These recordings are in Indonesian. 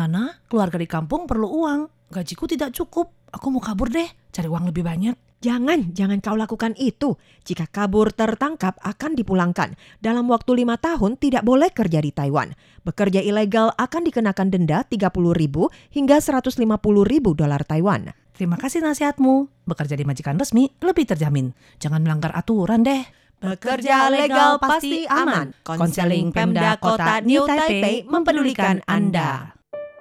Nana, keluarga di kampung perlu uang. Gajiku tidak cukup. Aku mau kabur deh, cari uang lebih banyak. Jangan, jangan kau lakukan itu. Jika kabur tertangkap akan dipulangkan. Dalam waktu lima tahun tidak boleh kerja di Taiwan. Bekerja ilegal akan dikenakan denda 30 ribu hingga 150 ribu dolar Taiwan. Terima kasih nasihatmu. Bekerja di majikan resmi lebih terjamin. Jangan melanggar aturan deh. Bekerja legal pasti aman. Konseling Pemda Kota New Taipei mempedulikan Anda.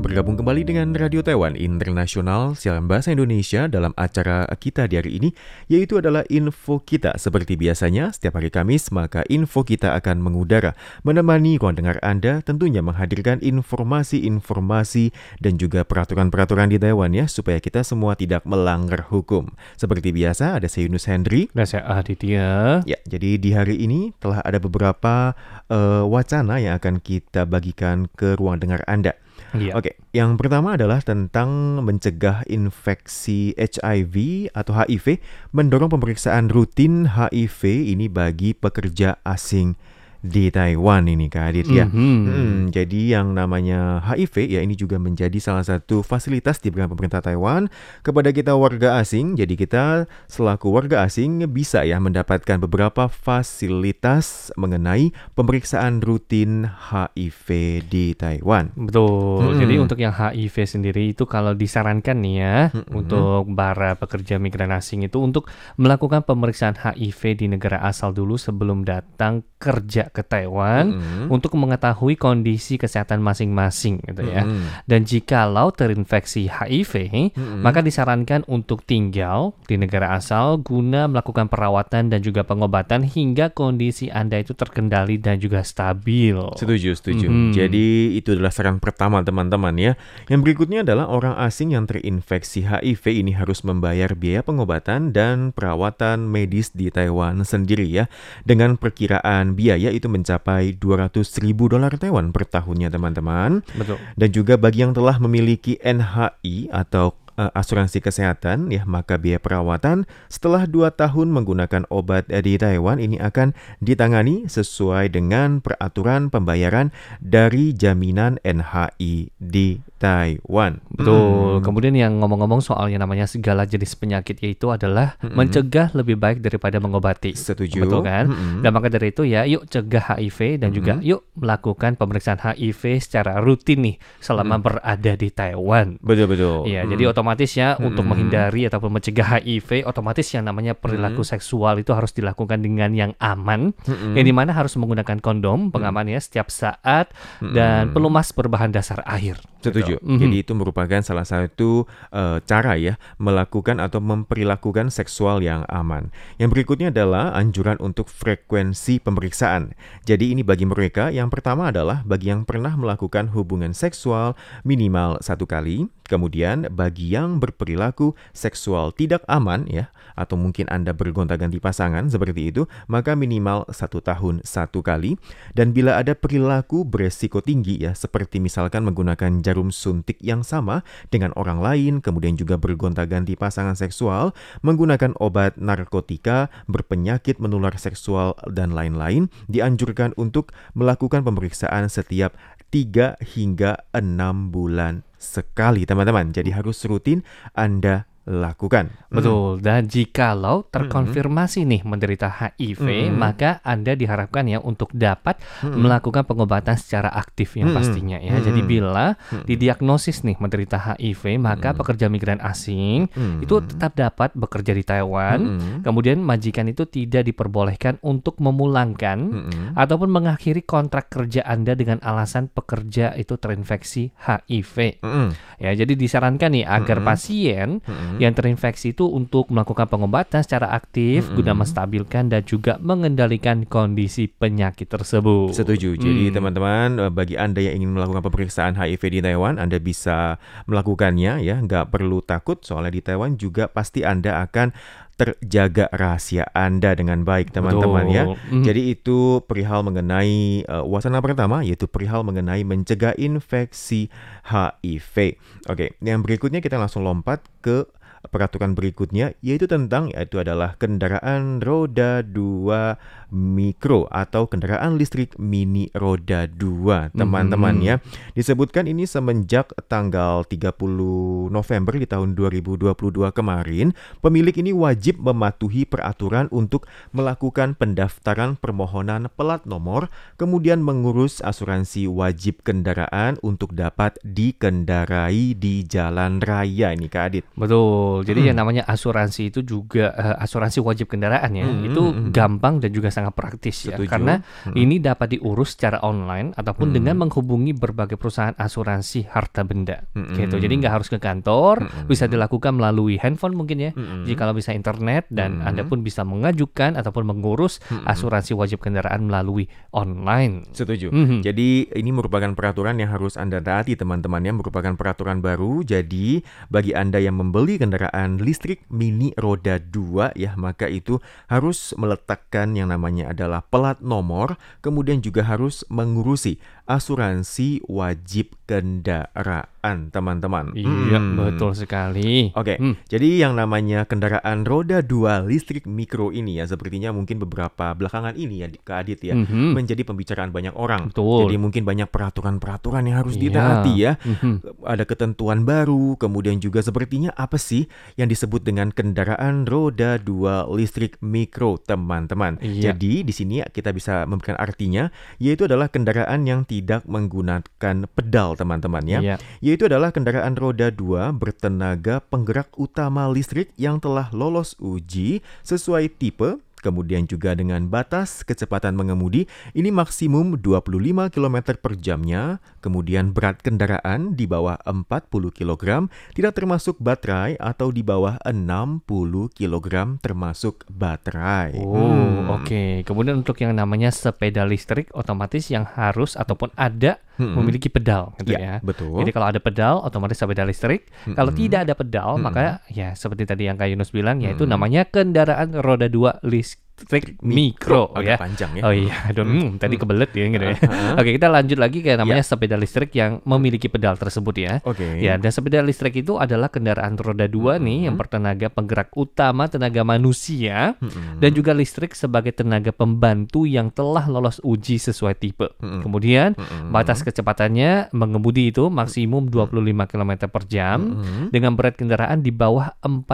Bergabung kembali dengan Radio Taiwan Internasional siaran bahasa Indonesia dalam acara kita di hari ini, yaitu adalah Info Kita. Seperti biasanya, setiap hari Kamis, maka Info Kita akan mengudara, menemani ruang dengar Anda, tentunya menghadirkan informasi-informasi dan juga peraturan-peraturan di Taiwan ya, supaya kita semua tidak melanggar hukum. Seperti biasa, ada saya Yunus Hendri. Dan saya Aditya. Ya, jadi di hari ini telah ada beberapa uh, wacana yang akan kita bagikan ke ruang dengar Anda. Iya. Oke, yang pertama adalah tentang mencegah infeksi HIV atau HIV, mendorong pemeriksaan rutin HIV ini bagi pekerja asing di Taiwan ini Kak Adit ya. Mhm. Hmm, jadi yang namanya HIV ya ini juga menjadi salah satu fasilitas diberikan pemerintah Taiwan kepada kita warga asing. Jadi kita selaku warga asing bisa ya mendapatkan beberapa fasilitas mengenai pemeriksaan rutin HIV di Taiwan. Betul. Mm-mm. Jadi untuk yang HIV sendiri itu kalau disarankan nih ya Mm-mm. untuk para pekerja migran asing itu untuk melakukan pemeriksaan HIV di negara asal dulu sebelum datang kerja ke Taiwan Mm-mm. untuk mengetahui kondisi kesehatan masing-masing gitu ya. Mm-mm. Dan jikalau terinfeksi HIV, Mm-mm. maka disarankan untuk tinggal di negara asal guna melakukan perawatan dan juga pengobatan hingga kondisi Anda itu terkendali dan juga stabil. Setuju, setuju. Mhm. Jadi itu adalah saran pertama teman-teman ya. Yang berikutnya adalah orang asing yang terinfeksi HIV ini harus membayar biaya pengobatan dan perawatan medis di Taiwan sendiri ya. Dengan perkiraan biaya itu mencapai 200 ribu dolar Taiwan per tahunnya teman-teman. Betul. Dan juga bagi yang telah memiliki NHI atau eh, asuransi kesehatan ya maka biaya perawatan setelah 2 tahun menggunakan obat di Taiwan ini akan ditangani sesuai dengan peraturan pembayaran dari jaminan NHI di Taiwan. Betul. Hmm. Kemudian yang ngomong-ngomong soal yang namanya segala jenis penyakit yaitu adalah Mm-mm. mencegah lebih baik daripada mengobati. Setuju. Betul kan? Mm-mm. Dan maka dari itu ya, yuk cegah HIV dan juga Mm-mm. yuk melakukan pemeriksaan HIV secara rutin nih selama Mm. berada di Taiwan. Betul betul. Iya, Mm. jadi otomatis ya untuk Mm-mm. menghindari ataupun mencegah HIV, otomatis yang namanya perilaku seksual itu harus dilakukan dengan yang aman, Mm-mm. yang di mana harus menggunakan kondom pengaman ya setiap saat dan Mm-mm. pelumas berbahan dasar air. Setuju. Gitu. Mhm. Jadi itu merupakan salah satu eh, cara ya melakukan atau memperilakukan seksual yang aman. Yang berikutnya adalah anjuran untuk frekuensi pemeriksaan. Jadi ini bagi mereka yang pertama adalah bagi yang pernah melakukan hubungan seksual minimal satu kali. Kemudian bagi yang berperilaku seksual tidak aman ya atau mungkin Anda bergonta-ganti pasangan seperti itu, maka minimal satu tahun satu kali. Dan bila ada perilaku beresiko tinggi ya, seperti misalkan menggunakan jarum suntik yang sama dengan orang lain, kemudian juga bergonta-ganti pasangan seksual, menggunakan obat narkotika, berpenyakit menular seksual, dan lain-lain, dianjurkan untuk melakukan pemeriksaan setiap 3 hingga 6 bulan sekali, teman-teman. Jadi harus rutin Anda lakukan. Betul. Dan jikalau terkonfirmasi nih menderita HIV, Mm. maka Anda diharapkan ya untuk dapat Mm. melakukan pengobatan secara aktif yang Mm. pastinya ya. Mm. Jadi bila Mm. didiagnosis nih menderita HIV, maka Mm. pekerja migran asing Mm. itu tetap dapat bekerja di Taiwan. Mm. Kemudian majikan itu tidak diperbolehkan untuk memulangkan Mm. ataupun mengakhiri kontrak kerja Anda dengan alasan pekerja itu terinfeksi HIV. Mm. Ya, jadi disarankan nih agar Mm. pasien Mm. Yang terinfeksi itu untuk melakukan pengobatan secara aktif Mm-mm. guna menstabilkan dan juga mengendalikan kondisi penyakit tersebut. Setuju. Jadi Hmm. teman-teman eh, bagi Anda yang ingin melakukan pemeriksaan HIV di Taiwan, Anda bisa melakukannya ya, nggak perlu takut soalnya di Taiwan juga pasti Anda akan terjaga rahasia Anda dengan baik teman-teman ya. Mhm. Jadi itu perihal mengenai uh, wacana pertama yaitu perihal mengenai mencegah infeksi HIV. Oke, yang berikutnya kita langsung lompat ke peraturan berikutnya yaitu tentang yaitu adalah kendaraan roda 2 mikro atau kendaraan listrik mini roda 2 teman-teman Mhm. ya. Disebutkan ini semenjak tanggal 30 November di tahun 2022 kemarin, pemilik ini wajib mematuhi peraturan untuk melakukan pendaftaran permohonan plat nomor, kemudian mengurus asuransi wajib kendaraan untuk dapat dikendarai di jalan raya ini Kak Adit. Betul. Jadi Hmm. yang namanya asuransi itu juga eh, asuransi wajib kendaraan ya. Hmm, Itu hmm, hmm. gampang dan juga sangat praktis ya. Setuju. Karena Hmm. ini dapat diurus secara online ataupun Hmm. dengan menghubungi berbagai perusahaan asuransi harta benda. Hmm. Gitu. Jadi nggak harus ke kantor, Hmm. bisa dilakukan melalui handphone mungkin ya. Hmm. Jika kalau bisa internet dan Hmm. Anda pun bisa mengajukan ataupun mengurus Hmm. asuransi wajib kendaraan melalui online. Setuju. Mhm. Jadi ini merupakan peraturan yang harus Anda taati teman-teman ya, merupakan peraturan baru. Jadi bagi Anda yang membeli kendaraan listrik mini roda 2 ya, maka itu harus meletakkan yang namanya adalah plat nomor, kemudian juga harus mengurusi asuransi wajib kendaraan, teman-teman. Iya, Hmm. betul sekali. Oke, Hmm. jadi yang namanya kendaraan roda 2 listrik mikro ini ya, sepertinya mungkin beberapa belakangan ini ya, Kak Adit ya, Mhm. menjadi pembicaraan banyak orang. Betul. Jadi mungkin banyak peraturan-peraturan yang harus Iya. ditaati ya. Mhm. Ada ketentuan baru, kemudian juga sepertinya apa sih yang disebut dengan kendaraan roda 2 listrik mikro, teman-teman. Iya. Jadi di sini kita bisa memberikan artinya yaitu adalah kendaraan yang tidak menggunakan pedal, teman-teman ya Iya. Yaitu adalah kendaraan roda 2 bertenaga penggerak utama listrik yang telah lolos uji sesuai tipe Kemudian juga dengan batas kecepatan mengemudi ini maksimum 25 km per jamnya. Kemudian berat kendaraan di bawah 40 kg, tidak termasuk baterai atau di bawah 60 kg termasuk baterai. Oh, Hmm. oke. Kemudian untuk yang namanya sepeda listrik otomatis yang harus ataupun ada Hmm. memiliki pedal gitu Ya, ya. betul. Jadi kalau ada pedal otomatis sepeda listrik. Kalau Mm-mm. tidak ada pedal Mm-mm. maka ya seperti tadi yang Kak Yunus bilang yaitu Mm-mm. namanya kendaraan roda 2 listrik mikro, agak ya. panjang ya. Oh iya, aduh, hmm, tadi kebelet ya gitu ya. Uh-huh. Oke, kita lanjut lagi ke namanya Ya. sepeda listrik yang memiliki pedal tersebut ya. Oke. Ya, dan sepeda listrik itu adalah kendaraan roda dua nih yang bertenaga penggerak utama tenaga manusia Mm-mm. dan juga listrik sebagai tenaga pembantu yang telah lolos uji sesuai tipe. Mm-mm. Kemudian Mm-mm. batas kecepatannya mengemudi itu maksimum 25 km per jam Mm-mm. dengan berat kendaraan di bawah 40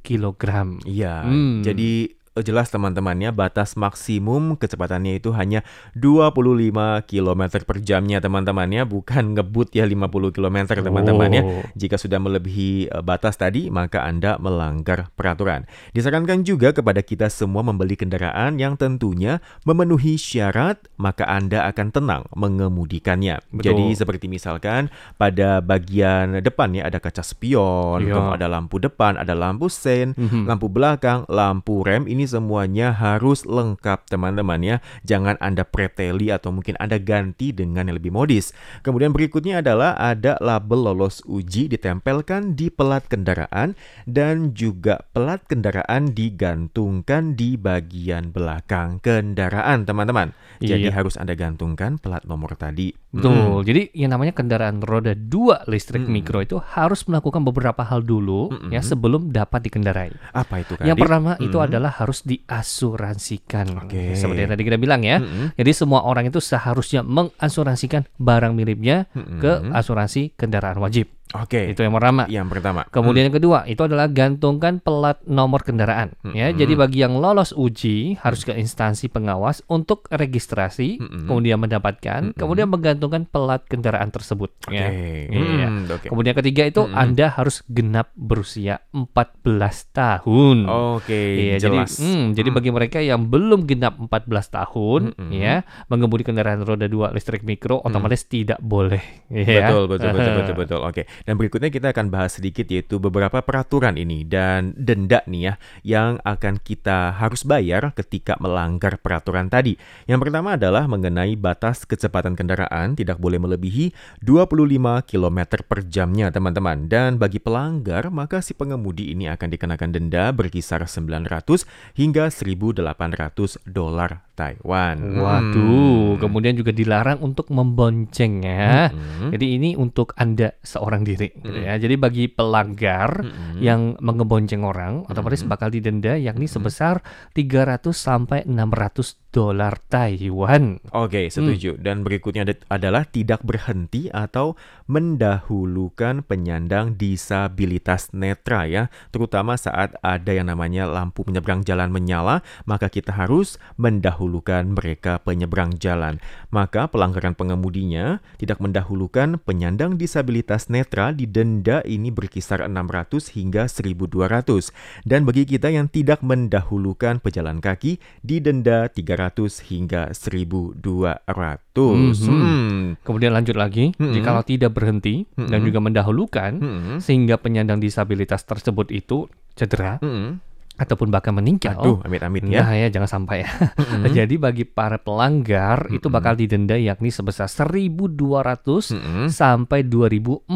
kg. Iya, Hmm. jadi jelas teman-temannya batas maksimum kecepatannya itu hanya 25 km per jamnya teman-temannya bukan ngebut ya 50 km teman-temannya. Oh. Jika sudah melebihi eh, batas tadi maka Anda melanggar peraturan. Disarankan juga kepada kita semua membeli kendaraan yang tentunya memenuhi syarat maka Anda akan tenang mengemudikannya. Betul. Jadi seperti misalkan pada bagian depan ya ada kaca spion, kemudian ada lampu depan, ada lampu sen, Mhm. lampu belakang, lampu rem ini semuanya harus lengkap teman-teman ya. Jangan Anda preteli atau mungkin Anda ganti dengan yang lebih modis. Kemudian berikutnya adalah ada label lolos uji ditempelkan di pelat kendaraan dan juga pelat kendaraan digantungkan di bagian belakang kendaraan teman-teman. Jadi Iya. harus Anda gantungkan pelat nomor tadi. Betul. Jadi yang namanya kendaraan roda 2 listrik Mm-mm. mikro itu harus melakukan beberapa hal dulu Mm-mm. ya sebelum dapat dikendarai. Apa itu kan? Yang pertama itu Mm. adalah harus diasuransikan. Oke. Seperti yang tadi kita bilang ya. Mm-mm. Jadi semua orang itu seharusnya mengasuransikan barang miliknya Mm-mm. ke asuransi kendaraan wajib. Oke. Itu yang pertama. Yang pertama. Kemudian yang kedua itu adalah gantungkan pelat nomor kendaraan. Ya, Mm-mm. jadi bagi yang lolos uji harus ke instansi pengawas untuk registrasi, Mm-mm. kemudian mendapatkan, Mm-mm. kemudian menggantungkan pelat kendaraan tersebut. Oke. Ya. Iya. Hmm, oke. Kemudian ketiga itu Mm-mm. Anda harus genap berusia 14 tahun. Oke, Iya, jelas. jadi hmm, jadi Hmm. bagi mereka yang belum genap 14 tahun Mm-mm. ya, mengemudi kendaraan roda 2 listrik mikro otomatis tidak boleh. ya. Betul, betul, betul, betul, betul. Oke. Dan berikutnya kita akan bahas sedikit yaitu beberapa peraturan ini dan denda nih ya yang akan kita harus bayar ketika melanggar peraturan tadi. Yang pertama adalah mengenai batas kecepatan kendaraan tidak boleh melebihi 25 km per jamnya teman-teman. Dan bagi pelanggar maka si pengemudi ini akan dikenakan denda berkisar 900 hingga 1.800 dolar Taiwan. Waduh, kemudian juga dilarang untuk membonceng ya. Hmm. Jadi ini untuk Anda seorang diri gitu ya. Jadi bagi pelanggar Hmm. yang mengebonceng orang otomatis bakal didenda yakni sebesar 300 sampai 600 dolar Taiwan. Oke, setuju. Dan berikutnya ad- adalah tidak berhenti atau mendahulukan penyandang disabilitas netra ya, terutama saat ada yang namanya lampu penyeberang jalan menyala, maka kita harus mendahulukan mereka penyeberang jalan. Maka pelanggaran pengemudinya tidak mendahulukan penyandang disabilitas netra didenda ini berkisar 600 hingga 1200. Dan bagi kita yang tidak mendahulukan pejalan kaki didenda 300 hingga 1200. Mhm. Hmm. Kemudian lanjut lagi, Mm-mm. jikalau tidak berhenti dan Mm-mm. juga mendahulukan Hmm. sehingga penyandang disabilitas tersebut itu cedera Hmm. Ataupun bahkan meninggal. Aduh, amit-amit ya. Nah ya jangan sampai ya. Mm-mm. Jadi bagi para pelanggar itu Mm-mm. bakal didenda yakni sebesar 1.200 Mm-mm. sampai 2.400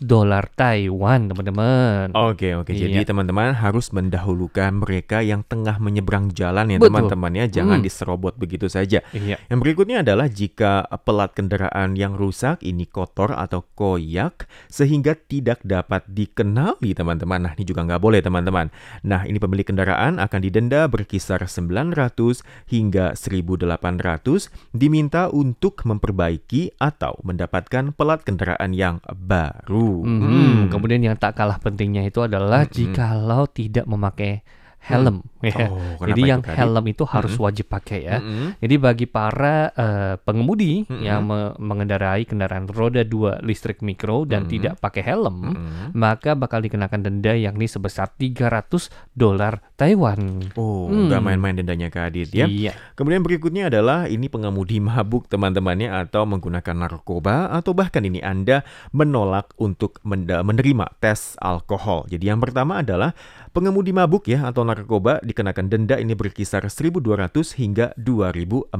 dolar Taiwan teman-teman. Oke oke jadi Iya. teman-teman harus mendahulukan mereka yang tengah menyeberang jalan ya teman-teman ya jangan Hmm. diserobot begitu saja. Iya. Yang berikutnya adalah jika pelat kendaraan yang rusak ini kotor atau koyak sehingga tidak dapat dikenali teman-teman. Nah ini juga nggak boleh teman-teman. Nah ini pemilik kendaraan akan didenda berkisar 900 hingga 1.800 diminta untuk memperbaiki atau mendapatkan pelat kendaraan yang baru. Mhm. Hmm. Kemudian yang tak kalah pentingnya itu adalah Mm-mm. jikalau tidak memakai helm. ya. Oh, Jadi yang Adit? helm itu harus Mm-mm. wajib pakai ya. Mm-mm. Jadi bagi para eh, pengemudi Mm-mm. yang me- mengendarai kendaraan roda 2 listrik mikro dan Mm-mm. tidak pakai helm, Mm-mm. maka bakal dikenakan denda yakni sebesar 300 dolar Taiwan. Oh, Hmm. nggak main-main dendanya Kak Adit ya. Iya. Kemudian berikutnya adalah ini pengemudi mabuk teman-temannya atau menggunakan narkoba atau bahkan ini Anda menolak untuk menerima tes alkohol. Jadi yang pertama adalah pengemudi mabuk ya atau narkoba dikenakan denda ini berkisar 1.200 hingga 2.400.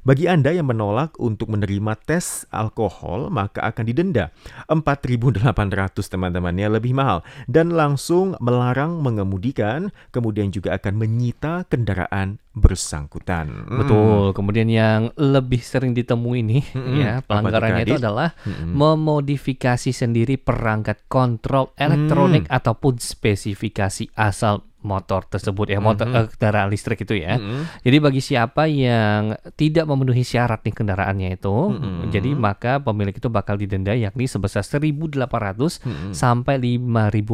Bagi Anda yang menolak untuk menerima tes alkohol maka akan didenda 4.800 teman-temannya lebih mahal dan langsung melarang mengemudikan kemudian juga akan menyita kendaraan bersangkutan. Hmm. Betul. Kemudian yang lebih sering ditemui nih Mm-mm. ya Apa tuh, pelanggarannya itu adalah Mm-mm. memodifikasi sendiri perangkat kontrol elektronik ataupun spesifikasi asal motor tersebut ya motor Mhm. eh, kendaraan listrik itu ya. Mm-mm. Jadi bagi siapa yang tidak memenuhi syarat nih kendaraannya itu, Mm-mm. jadi maka pemilik itu bakal didenda yakni sebesar 1.800 Mm-mm. sampai 5.400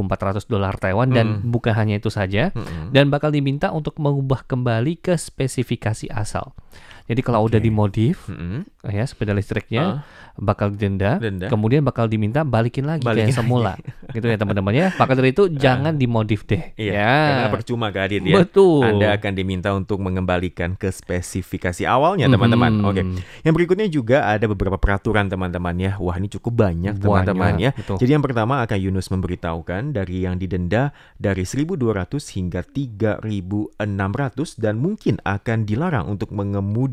dolar Taiwan dan Mm. bukan hanya itu saja Mm-mm. dan bakal diminta untuk mengubah kembali ke spesifikasi asal. Jadi kalau Oke. udah dimodif Mm-mm. ya sepeda listriknya Ah, bakal didenda, Denda. kemudian bakal diminta balikin lagi Balikin kayak semula. gitu ya teman-teman ya. Maka dari itu jangan dimodif deh. Iya, ya. karena percuma Kak Adit ya. Betul. Anda akan diminta untuk mengembalikan ke spesifikasi awalnya teman-teman. Mhm. Oke. Yang berikutnya juga ada beberapa peraturan teman-teman ya. Wah ini cukup banyak teman-teman ya. Betul. Jadi yang pertama akan Yunus memberitahukan dari yang didenda dari 1.200 hingga 3.600 dan mungkin akan dilarang untuk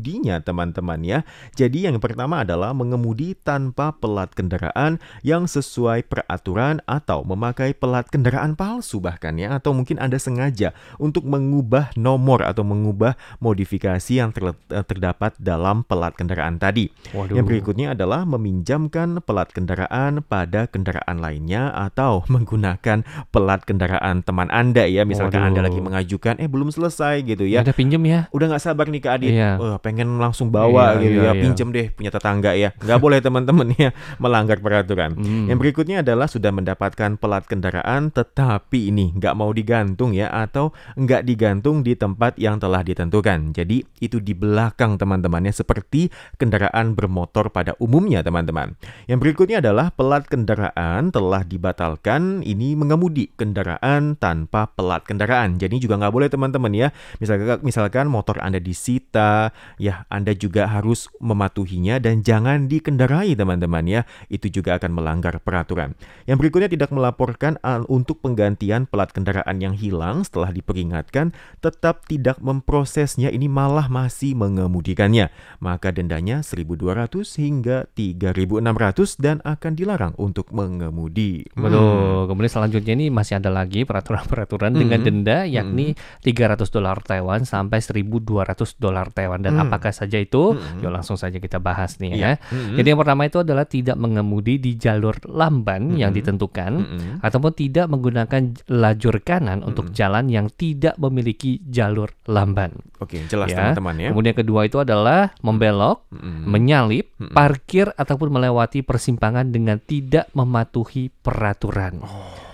mengemudinya teman-teman ya. Jadi yang pertama adalah mengemudi tanpa pelat kendaraan yang sesuai peraturan atau memakai pelat kendaraan palsu bahkan ya atau mungkin Anda sengaja untuk mengubah nomor atau mengubah modifikasi yang terlet- eh, terdapat dalam pelat kendaraan tadi. Waduh. Yang berikutnya adalah meminjamkan pelat kendaraan pada kendaraan lainnya atau menggunakan pelat kendaraan teman Anda ya. Misalkan Waduh. Anda lagi mengajukan eh belum selesai gitu ya. Udah pinjem ya. Udah nggak sabar nih Kak Adit, Iya. Wah, pengen langsung bawa Iya, gitu iya, ya, iya. pinjem deh punya tetangga ya. Nggak boleh teman-teman ya melanggar peraturan. Hmm. Yang berikutnya adalah sudah mendapatkan pelat kendaraan tetapi ini nggak mau digantung ya. ya atau nggak digantung di tempat yang telah ditentukan. Jadi itu di belakang teman-temannya seperti kendaraan bermotor pada umumnya teman-teman. Yang berikutnya adalah pelat kendaraan telah dibatalkan. Ini mengemudi kendaraan tanpa pelat kendaraan. Jadi juga nggak boleh teman-teman ya. Misalkan, misalkan motor Anda disita, ya Anda juga harus mematuhinya dan jangan dikendarai teman-teman ya. Itu juga akan melanggar peraturan. Yang berikutnya tidak melaporkan untuk penggantian pelat kendaraan yang hilang setelah diperingatkan tetap tidak memprosesnya ini malah masih mengemudikannya. Maka dendanya 1.200 hingga 3.600 dan akan dilarang untuk mengemudi. Betul. Kemudian selanjutnya ini masih ada lagi peraturan-peraturan dengan Hmm. denda yakni 300 dolar Taiwan sampai 1.200 dolar Taiwan dan Hmm. Apakah saja itu? Hmm. Yuk langsung saja kita bahas nih Iya. ya. Hmm. Jadi yang pertama itu adalah tidak mengemudi di jalur lamban yang Hmm. ditentukan Hmm. ataupun tidak menggunakan lajur kanan untuk jalan yang tidak memiliki jalur lamban. Oke, jelas Ya. teman-teman ya. Kemudian kedua itu adalah membelok, Hmm. menyalip, Mm-mm. parkir ataupun melewati persimpangan dengan tidak mematuhi peraturan.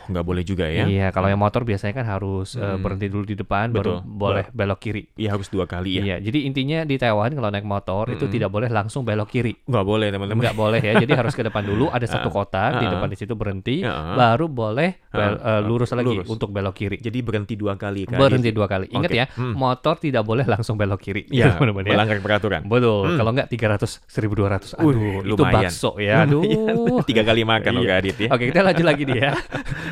Nggak boleh juga ya. Iya, kalau yang motor biasanya kan harus eh, Mm. berhenti dulu di depan Betul. baru boleh belok kiri. Iya harus dua kali ya. Iya, jadi intinya di Taiwan kalau naik motor itu Mm-mm. tidak boleh langsung belok kiri. Nggak boleh teman-teman. Enggak boleh ya. Jadi harus ke depan dulu ada satu kotak di Ah. depan di situ berhenti, Ah. baru boleh bel- Ah. eh, lurus lagi Lurus. untuk belok kiri. Jadi berhenti dua kali kan? Berhenti dua kali. Ingat Oke. ya, Hmm. motor tidak boleh langsung belok kiri. Iya, teman-teman ya. melanggar peraturan. Betul. Hmm. Kalau enggak 300 1200. Wih, Aduh, itu lumayan. bakso ya. Aduh. Lumayan. Tiga kali makan loh Iya. Kak Adit ya. Oke, kita lanjut lagi nih ya.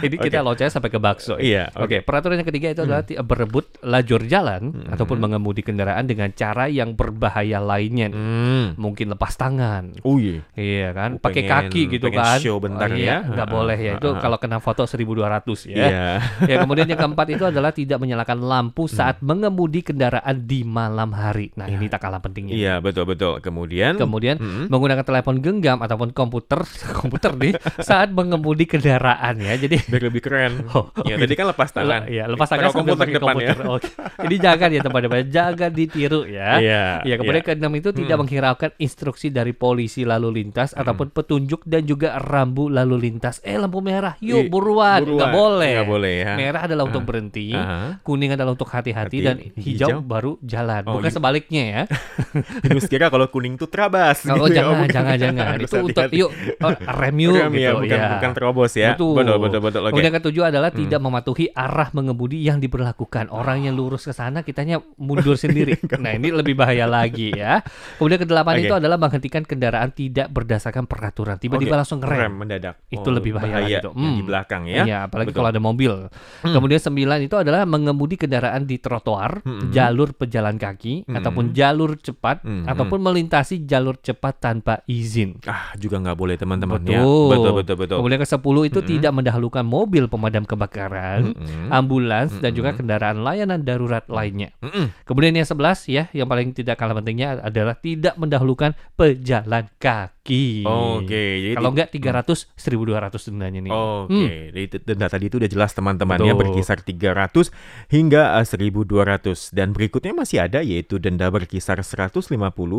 Ini kita Oke. loncengnya sampai ke bakso. Iya, Oke, peraturan yang ketiga itu adalah ti- berebut lajur jalan Hmm. ataupun mengemudi kendaraan dengan cara yang berbahaya lainnya. Hmm. Mungkin lepas tangan. Oh iya. Iya kan, Oh, pakai kaki gitu pengen kan. show bentar Oh, iya, ya. nggak boleh ya. Itu kalau kena foto 1200 ya. Iya. ya, kemudian yang keempat itu adalah tidak menyalakan lampu saat mengemudi kendaraan di malam hari. Nah, ini tak kalah pentingnya. Iya, betul betul. Kemudian Kemudian Hmm. menggunakan telepon genggam ataupun komputer komputer nih saat mengemudi kendaraan ya. Jadi biar lebih keren. Oh, ya, tadi kan lepas tangan. Iya, lepas tangan sambil komputer pakai depan ya. komputer. Oke. Jadi jangan ya teman-teman, jangan ditiru ya. Iya. Ya, kemudian iya. keenam itu tidak menghiraukan instruksi dari polisi lalu lintas ataupun petunjuk dan juga rambu lalu lintas. Eh lampu merah, yuk buruan. buruan. Boleh. Nggak boleh ya. Merah adalah untuk berhenti, Aha. kuning adalah untuk hati-hati Hati, dan hijau, hijau. baru jalan. Oh, Bukan gitu. sebaliknya ya. Terus kira kalau kuning tuh terabas. Oh, gitu ya. jangan, bukan. jangan, jangan. Harus Itu untuk hati-hati. yuk oh, rem yuk ya, gitu bukan ya. bukan terobos ya. Betul. Betul betul Oke. Kemudian ketujuh adalah Hmm. tidak mematuhi arah mengemudi yang diberlakukan. Orang yang lurus ke sana kitanya mundur sendiri. nah, ini lebih bahaya lagi ya. Kemudian kedelapan Oke. itu adalah menghentikan kendaraan tidak berdasarkan peraturan. Tiba-tiba Oke, langsung ngerem. Rem mendadak. Itu lebih bahaya lagi tuh. yang di Hmm. belakang ya. Iya, apalagi Betul. kalau ada mobil. Kemudian sembilan itu adalah mengemudi kendaraan di trotoar, Mm-mm. jalur pejalan kaki, Mm-mm. ataupun jalur cepat, Mm-mm. ataupun melintasi jalur cepat tanpa izin. Ah, juga nggak boleh teman-teman Betul. ya. Betul betul betul. Kemudian ke sepuluh itu Mm-mm. tidak mendahulukan mobil pemadam kebakaran, Mm-mm. ambulans dan juga kendaraan layanan darurat lainnya. Mm-mm. Kemudian yang 11 ya, yang paling tidak kalah pentingnya adalah tidak mendahulukan pejalan kaki. Oke, jadi Kalau enggak 300 1200 dendanya nih. Oke, Hmm. jadi itu- denda tadi itu udah jelas teman-teman ya Betul. berkisar 300 hingga eh, 1200 dan berikutnya masih ada yaitu denda berkisar 150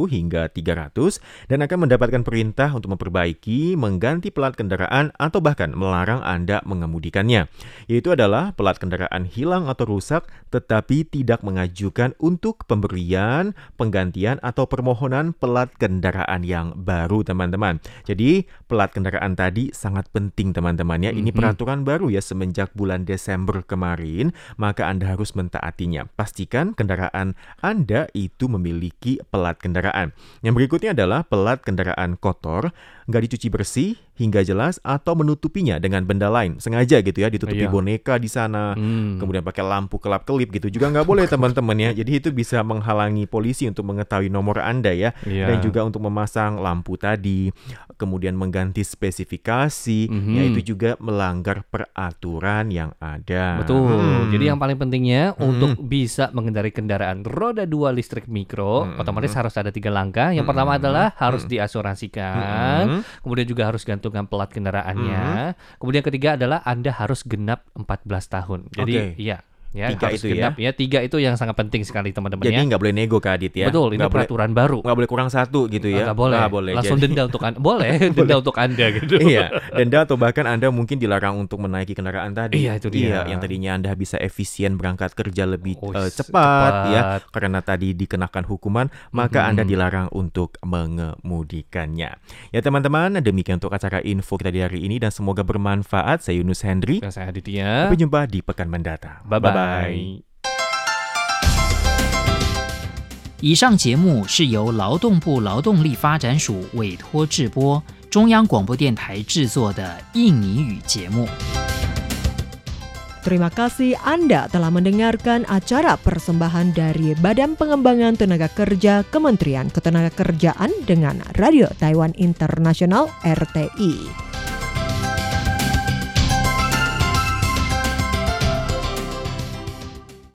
hingga 300 dan akan mendapatkan perintah untuk memperbaiki, mengganti pelat kendaraan atau bahkan melarang Anda mengemudikannya. Yaitu adalah pelat kendaraan hilang atau rusak tetapi tidak mengajukan untuk pemberian, penggantian atau permohonan pelat kendaraan yang baru teman-teman. Jadi pelat kendaraan tadi sangat penting teman-teman ya. Ini Mhm. peraturan baru ya semenjak bulan Desember kemarin, maka Anda harus mentaatinya. Pastikan kendaraan Anda itu memiliki pelat kendaraan. Yang berikutnya adalah pelat kendaraan kotor, nggak dicuci bersih hingga jelas atau menutupinya dengan benda lain. Sengaja gitu ya, ditutupi Iya. boneka di sana, Hmm. kemudian pakai lampu kelap-kelip gitu juga nggak boleh teman-teman ya. Jadi itu bisa menghalangi polisi untuk mengetahui nomor Anda ya Iya. dan juga untuk memasang lampu tadi, kemudian mengganti spesifikasi, Mhm. ya itu juga melanggar peraturan yang ada. Betul. Hmm. Jadi yang paling pentingnya Hmm. untuk bisa mengendari kendaraan roda dua listrik mikro, Hmm. otomatis harus ada tiga langkah. Yang pertama Hmm. adalah harus Hmm. diasuransikan, Hmm. kemudian juga harus gantungan pelat kendaraannya. Kemudian ketiga adalah Anda harus genap 14 tahun. Jadi Oke. iya, Ya, Tiga harus itu ya. genap ya. Tiga itu yang sangat penting sekali teman-teman Jadi ya. nggak boleh nego Kak Adit ya. Betul, ini boleh, peraturan baru. nggak boleh kurang satu gitu ya. Nggak boleh. Boleh. Langsung Jadi- denda untuk Anda. Boleh, denda untuk Anda gitu. iya, denda atau bahkan Anda mungkin dilarang untuk menaiki kendaraan tadi. Iya, itu dia. Iya, yang tadinya Anda bisa efisien berangkat kerja lebih Oh, eh, s- cepat, ya, cepat. karena tadi dikenakan hukuman, maka Mhm. Anda dilarang untuk mengemudikannya. Ya teman-teman, demikian untuk acara info kita di hari ini dan semoga bermanfaat. Saya Yunus Hendri. Dan saya Aditya. Sampai jumpa di pekan mendatang. 以上节目是由劳动部劳动力发展署委托制播，中央广播电台制作的印尼语节目。Terima kasih Anda telah mendengarkan acara persembahan dari Badan Pengembangan Tenaga Kerja Kementerian Ketenagakerjaan dengan Radio Taiwan Internasional RTI.